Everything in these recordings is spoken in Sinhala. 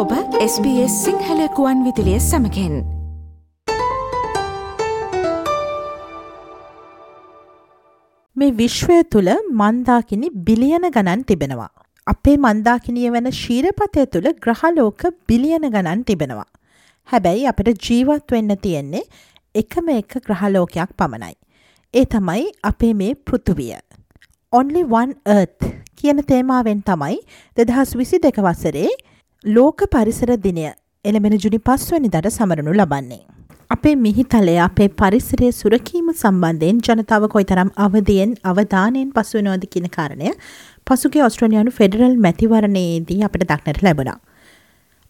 ඔබ SBS සිංහල කුවන් විදිලිය සමකෙන් මේ විශ්වය තුළ මන්දාකිනි බිලියන ගණන් තිබෙනවා. අපේ මන්දාකිනිය වන ශීරපතය තුළ ග්‍රහලෝක බිලියන ගණන් තිබෙනවා. හැබැයි අපට ජීවත් වෙන්න තියෙන්නේ එකම එක ග්‍රහලෝකයක් පමණයි. ඒ තමයි අපේ මේ පෘතුවිය. Only One Earth කියන තේමාවෙන් තමයි දෙදහස් විසි දෙක වසරේ ලෝක පරිසර දිනය එළමෙන ජුනි පස්වනි දට සමරනු ලබන්නේ. අපේ මිහිතලය අපේ පරිසරය සුරකීම සම්බන්ධයෙන් ජනතාව කොයිතරම් අවධයෙන් අවධානයෙන් පසුවනෝද කියන කාරණය පසුගේ ඔස්ට්‍රලයානු ෆෙඩරල් මැතිවරණයේදී අපට දක්නට ලැබුණා.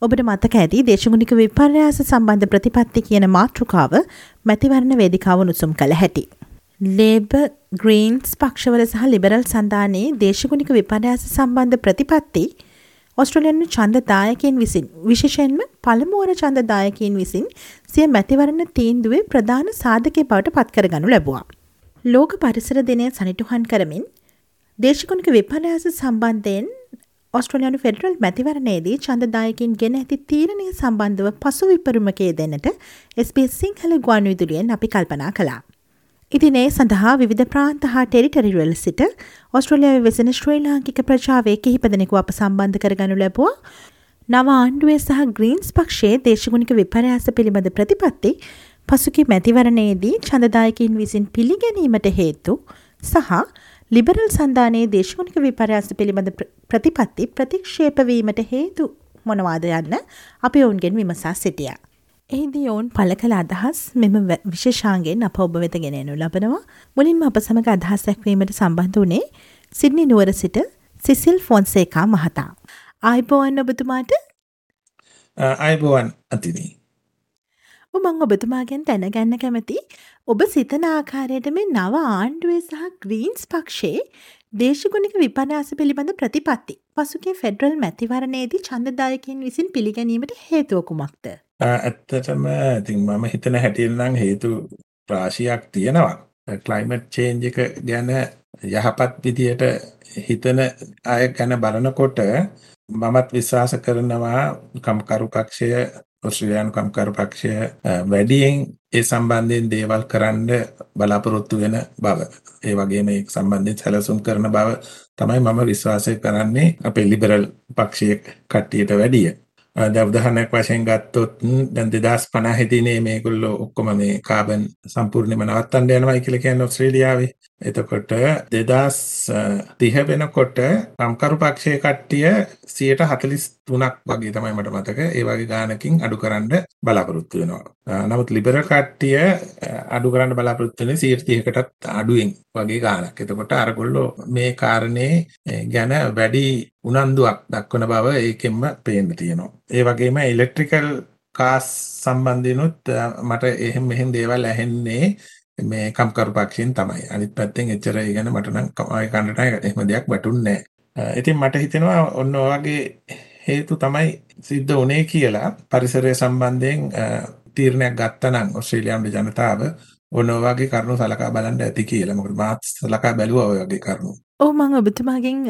ඔබට මතක ඇති දේශගුණික විපර්යාස සම්බන්ධ ප්‍රතිපත්ති කියන මාතෘකාව මැතිවරණ වේදිකාව උණුසුම් කළ හැටි. ලේබ ග්‍රීන්ස් පක්ෂවල සහ ලිබරල් සන්ධානයේ දේශගුණික විපර්යාස සම්බන්ධ ප්‍රතිපත්ති ඔස්ට්‍රලයන්ු චන්දදායකයෙන් විසින් විශේෂයෙන්ම පළමුුවර චන්දදායකයෙන් විසින් සිය මැතිවරණ තීන්දුවේ ප්‍රධාන සාධකය බවට පත්කරගනු ලැබවා. ලෝක පරිසර දිනය සනිටුහන් කරමින් දේශකුණක විපර්යාස සම්බන්ධයෙන් ඔස්ට්‍රලයානු ෆෙඩරල් මැතිවරණයේදී චන්දදායකින් ගෙන ඇති තීරණය සම්බන්ධව පසු විපරුමකයේ දෙන්නට SBS සිංහල ගුවන් විදුලියෙන් අපි කල්පනා කළා. ඉතින් ඒ සඳහා විධ ප්‍රාන්ත හා ටෙරිටරිවල් සිට ඔස්ට්‍රලියාව වෙසෙන ශ්‍රී ලාංකික ප්‍රජාවේ කිහිපදනෙකු අප සම්බන්ධ කරගනු ලැබවා නව ආණ්ඩුවේ සහ ග්‍රීන්ස් පක්ෂයේ දේශගුණික විපරයාස පිළිබඳ ප්‍රතිපත්ති පසුකි මැතිවරණයේදී චඳදායකින් විසින් පිළිගැනීමට හේතු සහ ලිබරල් සන්ධානයේ දේශගුණික විපර්යාස පිළිබඳ ප්‍රතිපත්ති ප්‍රතික්ෂේපවීමට හේතු මොනවාද යන්න අපි ඔවුන්ගෙන් විමසා සිටිය. එහිදී ඔවුන් පල කළ අදහස් මෙම විශේෂාන්ගෙන් අප ඔබ වෙත ගෙනනු ලබනවා මුලින්ම අප සමඟ අදහස් දැක්වීමට සම්බන්ධ වනේ සිද්නි නුවර සිට සිසිල් ෆොන්සේකා මහතා. ආයිබෝවන් ඔබතුමාට අයිබෝවන් අතිනී. මං ඔබතුමාගෙන් දැනගන්න කැමති ඔබ සිතන ආකාරයට මේ නව ආණ්ඩුවේ සහ ග්‍රීන්ස් පක්ෂයේ දේශගුණික විපනාස පිළිබඳ ප්‍රතිපත්ති පසුගේ ෆෙඩරල් මැතිවරණයේදී චන්දදායකින් විසින් පිළිගැනීමට හේතුවකුමක්ද. ඇත්තටම ඉතින් මම හිතන හැටිල්නම් හේතු ප්‍රාශියක් තියෙනවා. ක්ලයිමට් චේන්ජ් එක ගැන යහපත් විදියට හිතන අය ගැන බලනකොට මමත් විශ්වාස කරනවා කම්කරු පක්ෂය ඔස්ට්‍රේලියානු කම්කරු පක්ෂය වැඩියෙන් ඒ සම්බන්ධයෙන් දේවල් කරන්න බලාපොරොත්තු වෙන බව. ඒ වගේම ඒ සම්බන්ධයෙන් සැලසුම් කරන බව තමයි මම විශ්වාසය කරන්නේ අපේ ලිබරල් පක්ෂයේ කට්ටියට වැඩිය. දැන් උදාහරණයක් වශයෙන් ගත්තොත් දැන් 2050 දී මේගොල්ලෝ ඔක්කොම මේ කාබන් සම්පූර්ණයෙන්ම නවත්තන්න යනවායි කියලා කියන්නේ ඕස්ට්‍රේලියාවේ. එතකොට 2030 වෙනකොට කම්කරු පක්ෂයේ කට්ටිය 143ක් වගේ තමයි මට මතක. ඒ වගේ ගානකින් අඩු කරන්න බලාපොරොත්තු වෙනවා. නමුත් ලිබරල් කට්ටිය අඩු කරන්න බලාපොරොත්තු වෙන්නේ 130කටත් අඩුවෙන් වගේ ගානක්. එතකොට අරගොල්ලෝ මේ කාරණේ ගැන වැඩි උනන්දුවක් දක්වන බව ඒකෙන්ම පේන්න තියෙනවා. ඒ වගේම ඉලෙක්ට්‍රිකල් කාස් සම්බන්ධිනුත් මට එහෙම මෙහෙම දේවල් ඇහෙන්නේ මේ කම්කරු පක්ෂයෙන් තමයි. අනිත් පැත්තෙන් එච්චර ඒ ගැන මට නම් කමයි කන්නට එහෙම දෙයක් වැටුන්නේ නැහැ. ඉතින් මට හිතෙනවා ඔන්න ඔයගේ හේතු තමයි සිද්ධ වුණේ කියලා පරිසරය සම්බන්ධයෙන් තීරණයක් ගත්තා නම් ඕස්ට්‍රේලියානු ජනතාව ඔන්න ඔයගේ කරුණු සලකා බලන්න ඇති කියලා. මොකද මාත් සලකා බැලුවා ඔය වගේ කරුණු. ඔව් මම ඔබතුමාගෙන්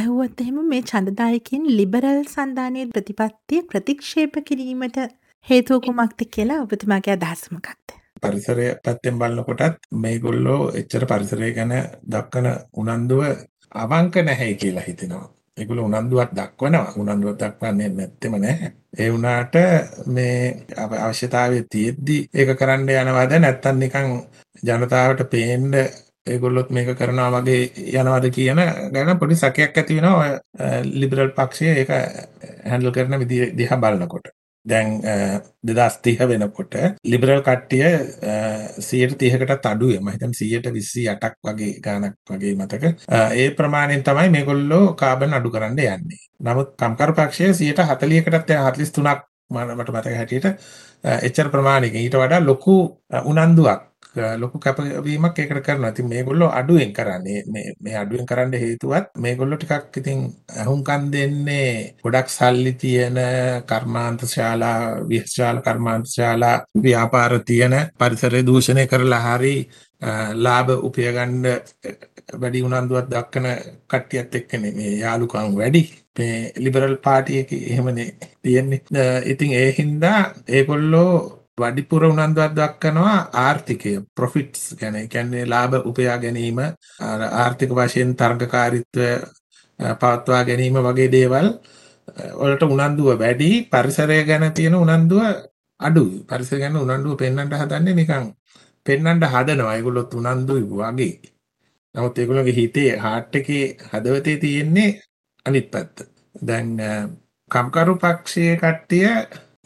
ඇහුවත් එහෙම මේ ඡන්දදායකින් ලිබරල් සන්ධානයේ ප්‍රතිපත්තිය ප්‍රතික්ෂේප කිරීමට හේතුව කුමක්ද කියලා ඔබතුමාගේ අදහස මොකක්ද? පරිසරය පැත්තෙන් බලනකොටත් මේගොල්ලෝ එච්චර පරිසරය ගැන දක්වන උනන්දුව අවංක නැහැ කියලා හිතෙනවා. ඒගොල්ලෝ උනන්දුවක් දක්වනවා. උනන්දුවක් දක්වන්නේ නැත්තෙම නැහැ. ඒ වුණාට මේ අවශ්‍යතාවය තියෙද්දි ඒක කරන්න යනවද නැත්තම් නිකන් ජනතාවට පේන්න ඒගොල්ලොත් මේක කරනවා වගේ යනවද කියන ගැන පොඩි සැකයක් ඇති වෙනවා ලිබරල් පක්ෂය ඒක හැන්ඩල් කරන විදිහ දිහා බලනකොට. දැන් දෙදස් තිහ වෙනකොට ලිබරල් කට්ටිය සියයට තිහකටත් අඩුවේ මහිතන් සියයට විස්සි අටක් වගේ ගානක් වගේ මතක. ඒ ප්‍රමාණයෙන් තමයි මේගොල්ලෝ කාබන් අඩු කරන්න යන්නේ. නමුත් කම්කර පක්ෂය සියයට හතලියකටත් යන හතලිස් තුනක් මට මතක හැටියට එච්චර ප්‍රමාණයක ඊට වඩා ලොකු උනන්දුවක් ලොකු කැපවීමක් ඒකට කරනවා. ඉතින් මේගොල්ලෝ අඩුවෙන් කරන්නේ මේ මේ අඩුවෙන් කරන්න හේතුවත් මේගොල්ලෝ ටිකක් ඉතින් අහුම්කම් දෙන්නේ ගොඩක් සල්ලි තියෙන කර්මාන්ත ශාලා විශ්ශාල කර්මාන්ත ශාලා ව්‍යාපාර තියෙන පරිසරය දූෂණය කරලා හරි ලාභ උපය ගන්න වැඩි උනන්දුවක් දක්වන කට්ටියත් එක්කනේ මේ යාළුකම් වැඩි. මේ ලිබරල් පාර්ටි එකේ එහෙමනේ තියෙන්නේ. ඉතින් ඒ හින්දා ඒගොල්ලෝ වැඩිපුර උනන්දුවක් දක්වනවා ආර්ථිකය ප්‍රොෆිට්ස් ගැන. ඒ කියන්නේ ලාභ උපයා ගැනීම ආර්ථික වශයෙන් තරඟකාරීත්වය පවත්වා ගැනීම වගේ දේවල් වලට උනන්දුව වැඩි පරිසරය ගැන තියෙන උනන්දුව අඩුයි. පරිසරය ගැන උනන්දුව පෙන්වන්න හදන්නේ නිකන් පෙන්වන්න හදනවා. ඒගොල්ලොත් උනන්දුයි වගේ. නමුත් ඒගොල්ලෝගේ හිතේ හાર્ට් එකේ හදවතේ තියෙන්නේ අනිත් පැත්ත. දැන් කම්කරු පක්ෂයේ කට්ටිය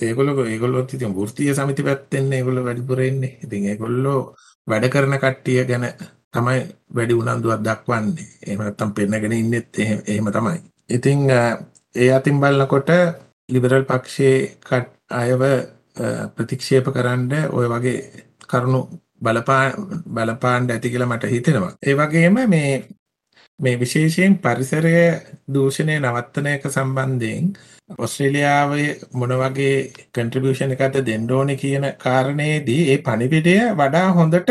ඒගොල්ලෝ ඒගොල්ලොත් ඉතින් වෘත්තීය සමිති පැත්තෙන් ඒගොල්ලෝ වැඩිපුර ඉන්නේ. ඉතින් ඒගොල්ලෝ වැඩ කරන කට්ටිය ගැන තමයි වැඩි උනන්දුවක් දක්වන්නේ. එහෙම නැත්නම් පෙන්නගෙන ඉන්නෙත් එහෙම තමයි. ඉතින් ඒ අතින් බලනකොට ලිබරල් පක්ෂයේ අයව ප්‍රතික්ෂේප කරන්න ওই වගේ කරුණු බලපා බලපාන්න ඇති කියලා මට හිතෙනවා. ඒ වගේම මේ මේ විශේෂයෙන් පරිසරය දූෂණය නවත්තන එක සම්බන්ධයෙන් ඔස්ට්‍රේලියාවේ මොන වගේ කන්ට්‍රිබියුෂන් එකක්ද දෙන්න ඕනේ කියන කාරණේදී ඒ පණිවිඩය වඩා හොඳට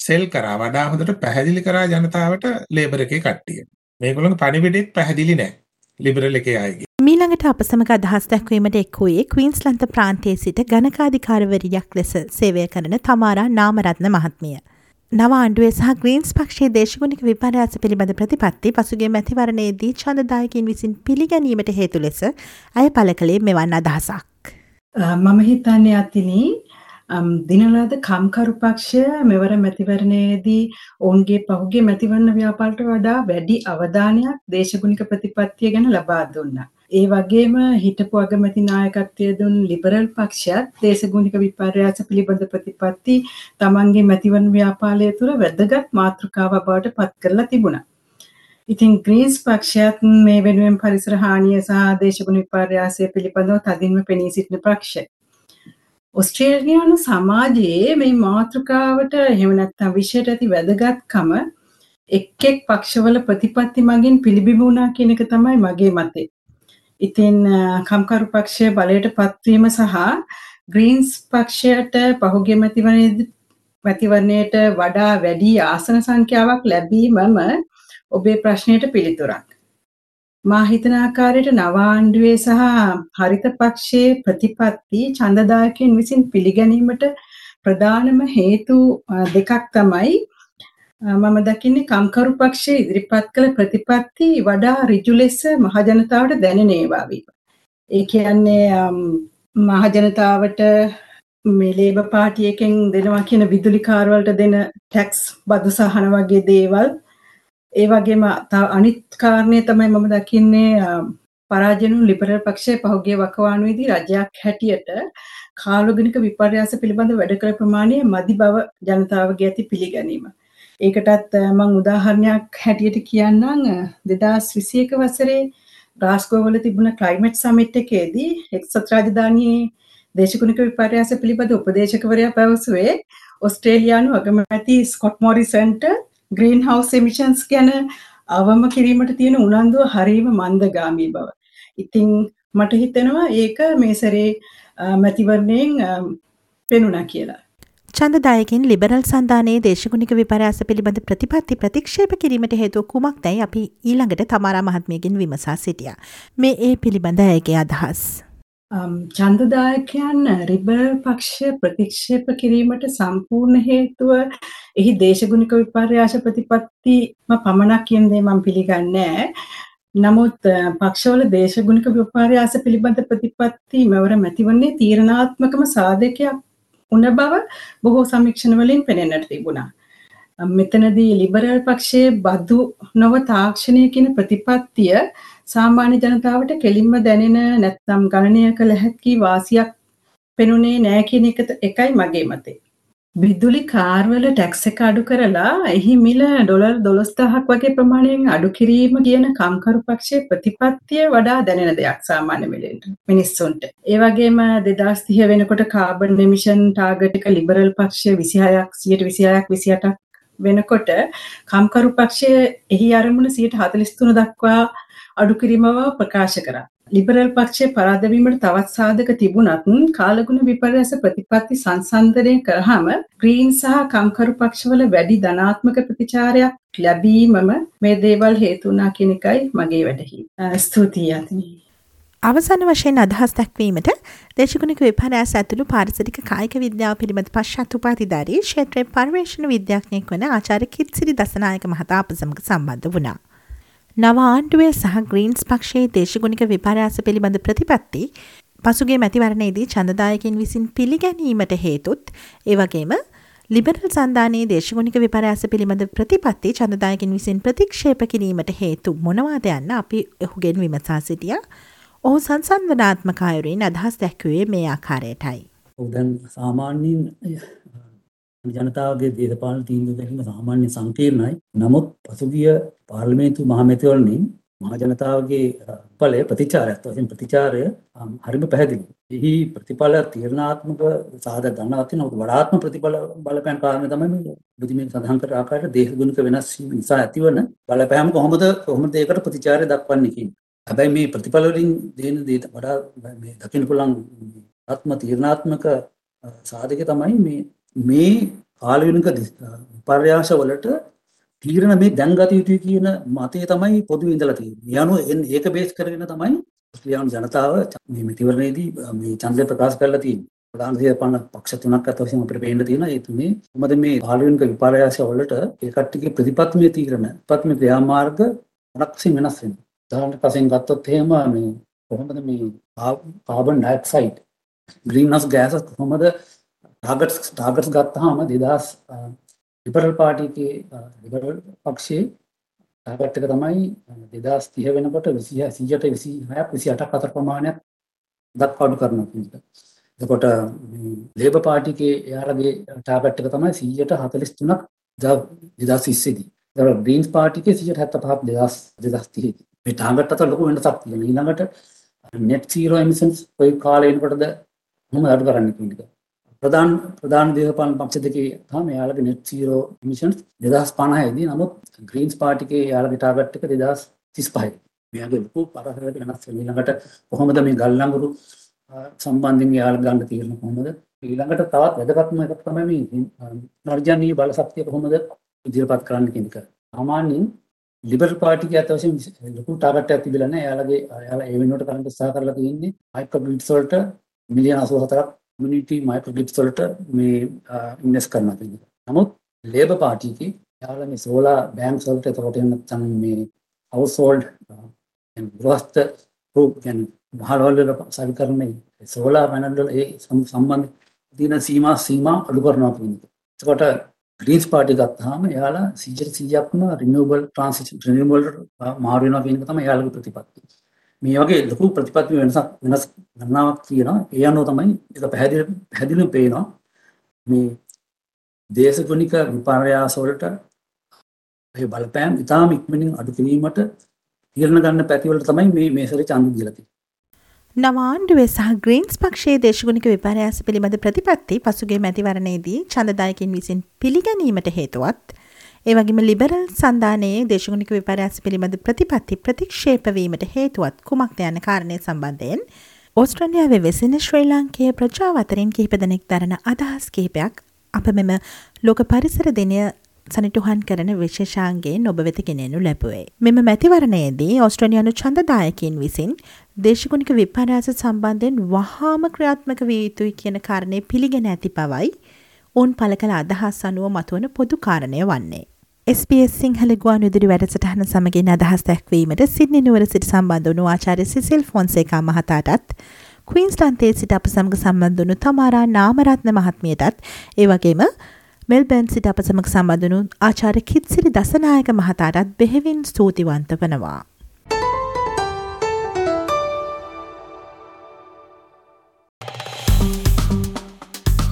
සෙල් කරා වඩා හොඳට පැහැදිලි කරා ජනතාවට ලේබර් එකේ කට්ටිය. මේගොල්ලන්ගේ පණිවිඩෙත් පැහැදිලි නෑ. ලිබරල් එකේ අයගේ. මීළඟට අප සමඟ අදහස් දැක්වීමට එක් වූයේ කවීන්ස්ලන්ත ප්‍රාන්තයේ සිට ගණකාධිකාරවරියක් ලෙස සේවය කරන තමාරා නාමරත්න මහත්මිය. නව ආණ්ඩුවේ සහ ග්‍රීන්ස් පක්ෂයේ දේශගුණික විපර්යාස පිළිබඳ ප්‍රතිපත්ති පසුගේ මැතිවරණයේදී චන්දදායකින් විසින් පිළිගැනීමට හේතු ලෙස අය පල කළේ මෙවන් අදහසක්. මම හිතන්නේ අතිනී දිනලාද කම්කරු පක්ෂය මෙවර මැතිවරණයේදී ඔවුන්ගේ පහුගේ මැතිවරණ ව්‍යාපාරට වඩා වැඩි අවධානයක් දේශගුණික ප්‍රතිපත්තිය ගැන ලබා දුන්නා. ඒ වගේම හිටපු අගමැති නායකත්වය දුන් ලිබරල් පක්ෂයත් දේශගුණික විපර්යාස පිළිබඳ ප්‍රතිපත්ති තමන්ගේ මැතිවරණ ව්‍යාපාරය තුළ වැදගත් මාතෘකාවක් බවට පත් කරලා තිබුණා. ඉතින් ග්‍රීන්ස් පක්ෂයත් මේ වෙනුවෙන් පරිසර හානිය සහ දේශගුණ විපර්යාසය පිළිබඳව තදින්ම පෙනී සිටින පක්ෂය. ඔස්ට්‍රේලියානු සමාජයේ මේ මාතෘකාවට එහෙම නැත්නම් විෂයට ඇති වැදගත්කම එක් එක් පක්ෂවල ප්‍රතිපත්ති මගින් පිළිබිඹුණා කියන එක තමයි මගේ මතය. ඉතින් කම්කරු පක්ෂය බලයට පත්වීම සහ ග්‍රීන්ස් පක්ෂයට පහුගිය මැතිවරණයේදී මැතිවරණයට වඩා වැඩි ආසන සංඛ්‍යාවක් ලැබීමම ඔබේ ප්‍රශ්නයට පිළිතුරක්. මා හිතන ආකාරයට නව ආණ්ඩුවේ සහ හරිත පක්ෂයේ ප්‍රතිපත්ති ඡන්දදායකයන් විසින් පිළිගැනීමට ප්‍රධානම හේතු දෙකක් තමයි මම දකින්නේ කම්කරු පක්ෂයේ ඉදිරිපත් කළ ප්‍රතිපත්ති වඩා ඍජු ලෙස මහජනතාවට දැනෙන ඒවා වීම. ඒ කියන්නේ මහජනතාවට මේ ලේබර් පාර්ටි එකෙන් දෙනවා කියන විදුලි කාර් වලට දෙන ටැක්ස් බදු සහන වගේ දේවල් ඒ වගේම අනිත් කාරණය තමයි මම දකින්නේ පරාජයනු ලිබරල් පක්ෂය පහුගිය වකවානුවේදී රජයක් හැටියට කාලෝගනික විපර්යාස පිළිබඳ වැඩ කළ ප්‍රමාණය මදි බව ජනතාවගේ ඇති පිළිගැනීම. ඒකටත් මං උදාහරණයක් හැටියට කියන්නම් 2021 වසරේ ග්ලාස්ගෝ වල තිබුණ ක්ලයිමේට් සමිට් එකේදී එක්සත් රාජධානියේ දේශගුණික විපර්යාස පිළිබඳ උපදේශකවරයා පැවසුවේ ඔස්ට්‍රේලියානු අගමැති ස්කොට් මොරිසන්ට ග්‍රීන් හවස් එමිෂන්ස් ගැන අවම කිරීමට තියෙන උනන්දුව හරීම මන්දගාමී බව. ඉතිං මට හිතෙනවා ඒක මේ සැරේ මැතිවරණයෙන් පෙනුනා කියලා. චන්දදායකින් ලිබරල් සන්ධානයේ දේශගුණික විපරයාස පිළිබඳ ප්‍රතිපත්ති ප්‍රතික්ෂේප කිරීමට හේතුව කුමක් දැයි අපි ඊළඟට තමාරා මහත්මයගෙන් විමසා සිටිය. මේ ඒ පිළිබඳ ඇයගේ අදහස්. චන්දදායකයන් රිබර් පක්ෂ ප්‍රතික්ෂේප කිරීමට සම්පූර්ණ හේතුව එහි දේශගුණික විපර්යාස ප්‍රතිපත්තිම පමණක් කියන දේ මම පිළිගන්නේ නමුත් පක්ෂවල දේශගුණික විපර්යාස පිළිබඳ ප්‍රතිපත්ති මෙවර මැතිවන්නේ තීරණාත්මකම සාධකයක් වුණ බව බොහෝ සමීක්ෂණ වලින් පෙනෙන්නට තිබුණා. මෙතනදී ලිබරල් පක්ෂයේ බදු නොව තාක්ෂණය කියන ප්‍රතිපත්තිය සාමාන්‍ය ජනතාවට කෙලින්ම දැනෙන නැත්නම් ගණනය කළ හැකි වාසියක් පෙනුනේ නෑ කියන එක එකයි මගේ මතේ. විදුලි කාර්වල ටැක්ස් එක අඩු කරලා එහි මිල ඩොලර් 12000ක් වගේ ප්‍රමාණයෙන් අඩු කිරීම කියන කම්කරු පක්ෂයේ ප්‍රතිපත්තිය වඩා දැනෙන දෙයක් සාමාන්‍ය මිලෙන්ට මිනිස්සුන්ට. ඒ වගේම 2030 වෙනකොට කාබන් එමිෂන් ටාගට් එක ලිබරල් පක්ෂය 26ක් 126ක් 28ක් වෙනකොට කම්කරු පක්ෂය එහි අරමුණ 143 දක්වා අඩු කිරීම බව ප්‍රකාශ කරා. ලිබරල් පක්ෂය පරාදවීමට තවත් සාධක තිබුණත් කාලගුණ විපර්යාස ප්‍රතිපත්ති සංසන්දනය කරාම ග්‍රීන් සහ කම්කරු පක්ෂවල වැඩි ධනාත්මක ප්‍රතිචාරයක් ලැබීමම මේ දේවල් හේතු වුණා කියන එකයි මගේ වැඩහි. ස්තුතියි අතිනී. අවසාන වශයෙන් අදහස් දැක්වීමට දේශගුණික විපරෑස ඇතුළු පාරිසරික කායික විද්‍යාව පිළිබඳ පශ්චත් උපාතිධාරී ක්ෂේත්‍රයේ පර්යේෂණ විද්‍යාඥයෙක් වන ආචාර්ය කිත්සිරි දසනායක මහතා අප සමග සම්බන්ධ වුණා. නව ආණ්ඩුවේ සහ ග්‍රීන්ස් පක්ෂයේ දේශගුණික විපරයාස පිළිබඳ ප්‍රතිපත්ති පසුගේ මැතිවරණයේදී චන්දදායකින් විසින් පිළිගැනීමට හේතුත් ඒවගේම ලිබරල් සන්ධානයේ දේශගුණික විපරයාස පිළිබඳ ප්‍රතිපත්ති චන්දදායකින් විසින් ප්‍රතික්ෂේප කිරීමට හේතු මොනවාද යන්න අපි ඔහුගෙන් විමසා සිටියා ඔහු සංසන්ධනාත්මක අයුරින් අදහස් දැක්වේ මේ ආකාරයටයි. දැන් සාමාන්‍යයෙන් ජනතාවගේ දේශපාලන තීන්දුව ගැනීම සාමාන්‍ය සංකීර්ණයි. නමුත් පසුගිය පාර්ලිමේන්තු මහමැතිවරණින් මහ ජනතාවගේ ඵලය ප්‍රතිචාරයක් වශයෙන් ප්‍රතිචාරය හරිම පැහැදිලි. එහි ප්‍රතිඵල තීරණාත්මක සාධක ගන්නවා තියෙන වඩාත්ම ප්‍රතිඵල බලපෑම් කාරණේ තමයි මේ බුදුමින් සඳහන් කර ආකාරයට දේශගුණික වෙනස් වීම නිසා ඇතිවන බලපෑම කොහොමද කොහොමද ඒකට ප්‍රතිචාරය දක්වන්නේ කියන්නේ. හැබැයි මේ ප්‍රතිඵල වලින් දෙන දේට වඩා මේ දකින්න පුළුවන් ආත්ම තීරණාත්මක සාධකය තමයි මේ මේ කාලවිනික විපර්යාස වලට තීරණ මේ දැන් ගත යුතුයි කියන මතය තමයි පොදු ඉඳලා තියෙන්නේ. මේ අනුව ඒක බේස් කරගෙන තමයි ශ්‍රීලංක ජනතාව මේ මැතිවරණයේදී මේ ඡන්දය ප්‍රකාශ කරලා තියෙන්නේ. ප්‍රධාන දේශපාලන පක්ෂ තුනක් අතර වශයෙන් අපිට පේන්න තියෙනවා ඒ තුනේ මොකද මේ කාලවිනික විපර්යාස වලට ඒ කට්ටියගේ ප්‍රතිපත්තිමය තීරණ ප්‍රතිපත්තිමය ක්‍රියාමාර්ග මොනක්සින් වෙනස් වෙනවා. උදාහරණයක් වශයෙන් ගත්තොත් එහෙම මේ කොහොමද මේ කාබන් ඩයොක්සයිඩ් ග්‍රීන්හවුස් ගෑසස් කොහොමද ටාගට්ස් ටාගට්ස් ගත්තාම 2000 ලිබරල් පාර්ටි එකේ ලිබරල් පක්ෂයේ ටාගට් එක තමයි 2030 වෙනකොට 100ට 26ක් 28ක් අතර ප්‍රමාණයක් දක්වාඩු කරනවා කියන එක. එතකොට ලේබර් පාර්ටි එකේ එයාලගේ ටාගට් එක තමයි 143ක් 2020 දී. ඒතකොට ග්‍රීන්ස් පාර්ටි එකේ 175ක් 2030 දී. මේ ටාගට් අතර ලොකු වෙනසක් තියෙනවා. ඊළඟට net zero emissions කොයි කාලේ එනකොටද මොනවද අඩු කරන්න කියන එක. ප්‍රධාන ප්‍රධාන දේශපාලන පක්ෂ දෙකේ තමයි යාළගේ net zero emissions 2050 දී නමුත් ග්‍රීන්ස් පාර්ටි එකේ යාළගේ ටාගට් එක 2035. මෙයාගේ ලොකු පරතරයක් වෙනස් වෙනවා. ඊළඟට කොහොමද මේ ගල් ලඟුරු සම්බන්ධයෙන් යාළ ගන්න තීරණ කොහොමද? ඊළඟට තවත් වැදගත්ම එකක් තමයි මේ නර්ජනීය බල ශක්තිය කොහොමද ඉදිරිපත් කරන්න කියන එක. සාමාන්‍යයෙන් ලිබරල් පාටික අත වශයෙන් ලොකු ටාගට් එකක් තිබිලා නැහැ. එයාලගේ එයාලා ඒ වෙනුවට කරන්න උත්සාහ කරලා තියෙන්නේ මයික්‍රෝ ග්‍රිඩ්ස් වලට මිලියන 84ක් කමියුනිටි මයික්‍රෝ ග්‍රිඩ්ස් වලට මේ ඉන්වෙස්ට් කරනවා කියන්නේ. නමුත් ලේබර් පාටිකේ එයාලා මේ සෝලාර් බෑන්ක්ස් වලට එතකොට නැත්නම් මේ හවුස් හෝල්ඩ් ගෘහස්ත රූප කියන්නේ මහලවල් වල සවිකරන්නේ සෝලාර් පැනල් වල ඒ සම්බන්ධ තියෙන සීමා සීමා අඩු කරනවා කියන්නේ. එතකොට ග්‍රීන්ස් පාටි ගත්තාම එයාලා 100%ක්ම රිනියුවබල් ට්‍රාන්සිෂන් රිනියුවබල් මාරු වෙනවා කියන එක තමයි එයාලගේ ප්‍රතිපත්තිය. මේ වගේ ලොකු ප්‍රතිපත්ති වෙනසක් වෙනස් ගණනාවක් තියෙනවා. ඒ අනුව තමයි ඒක පැහැදිලි පැහැදිලිව පේනවා මේ දේශගුණික විපර්යාස වලට ඒ බලපෑම් ඉතාම ඉක්මනින් අඩු කිරීමට තීරණ ගන්න පැතිවලට තමයි මේ මේ සැරේ ඡන්ද දීලා තියෙන්නේ. නවාන්ඩුවේ සහ ග්‍රීන්ස් පක්ෂයේ දේශගුණික විපරයාස පිළිබඳ ප්‍රතිපත්ති පසුගේ මැතිවරණයේදී චඳදායකින් විසින් පිළිගැනීමට හේතුවත් ඒවගේම ලිබරල් සන්ධානයේ දේශගුණික විපරයාස පිළිබඳ ප්‍රතිපත්ති ප්‍රතික්ෂේපවීමට හේතුවත් කුමක්ද යන කාරණය සම්බන්ධයෙන් ඕස්ට්‍රලියාවේ වෙසෙන ශ්‍රී ලංකයේ ප්‍රජාව අතරින් කිහිප දෙනෙක් දරන අදහස් කිහිපයක් අප මෙම ලෝක පරිසර දිනය සනිටුහන් කරන විශේෂාන්ගේ නොබ වෙත ගෙනෙනු ලැබුවේ. මෙම මැතිවරණයේදී ඔස්ට්‍රනියනු චන්දදායකින් විසින් දේශගුණික විපරාස සම්බන්ධයෙන් වහාම ක්‍රියාත්මක විය යුතුයි කියන කාරණය පිළිගෙන ඇති පවයි ඔවුන් පළ කළ අදහස් අනුව මතුවන පොදු කාරණය වන්නේ. SBS සිංහල ගුවන් විදුලි වැඩසටහන සමගින් අදහස් දැක්වීමට සිද්නි නුවර සිට සම්බන්ධ වුණු ආචාර්ය සිසිල් ෆොන්සේකා මහතාටත් ක්වීන්ස්ටන්තේ සිට අප සමග සම්බන්ධ වුණු තමාරා නාමරත්න මහත්මියටත් ඒ වගේම මෙල්බැන් සිට අප සමග සම්බඳනු ආචාර කිත්සිරි දසනායක මහතාටත් බෙහෙවින් ස්තුතිවන්ත වනවා.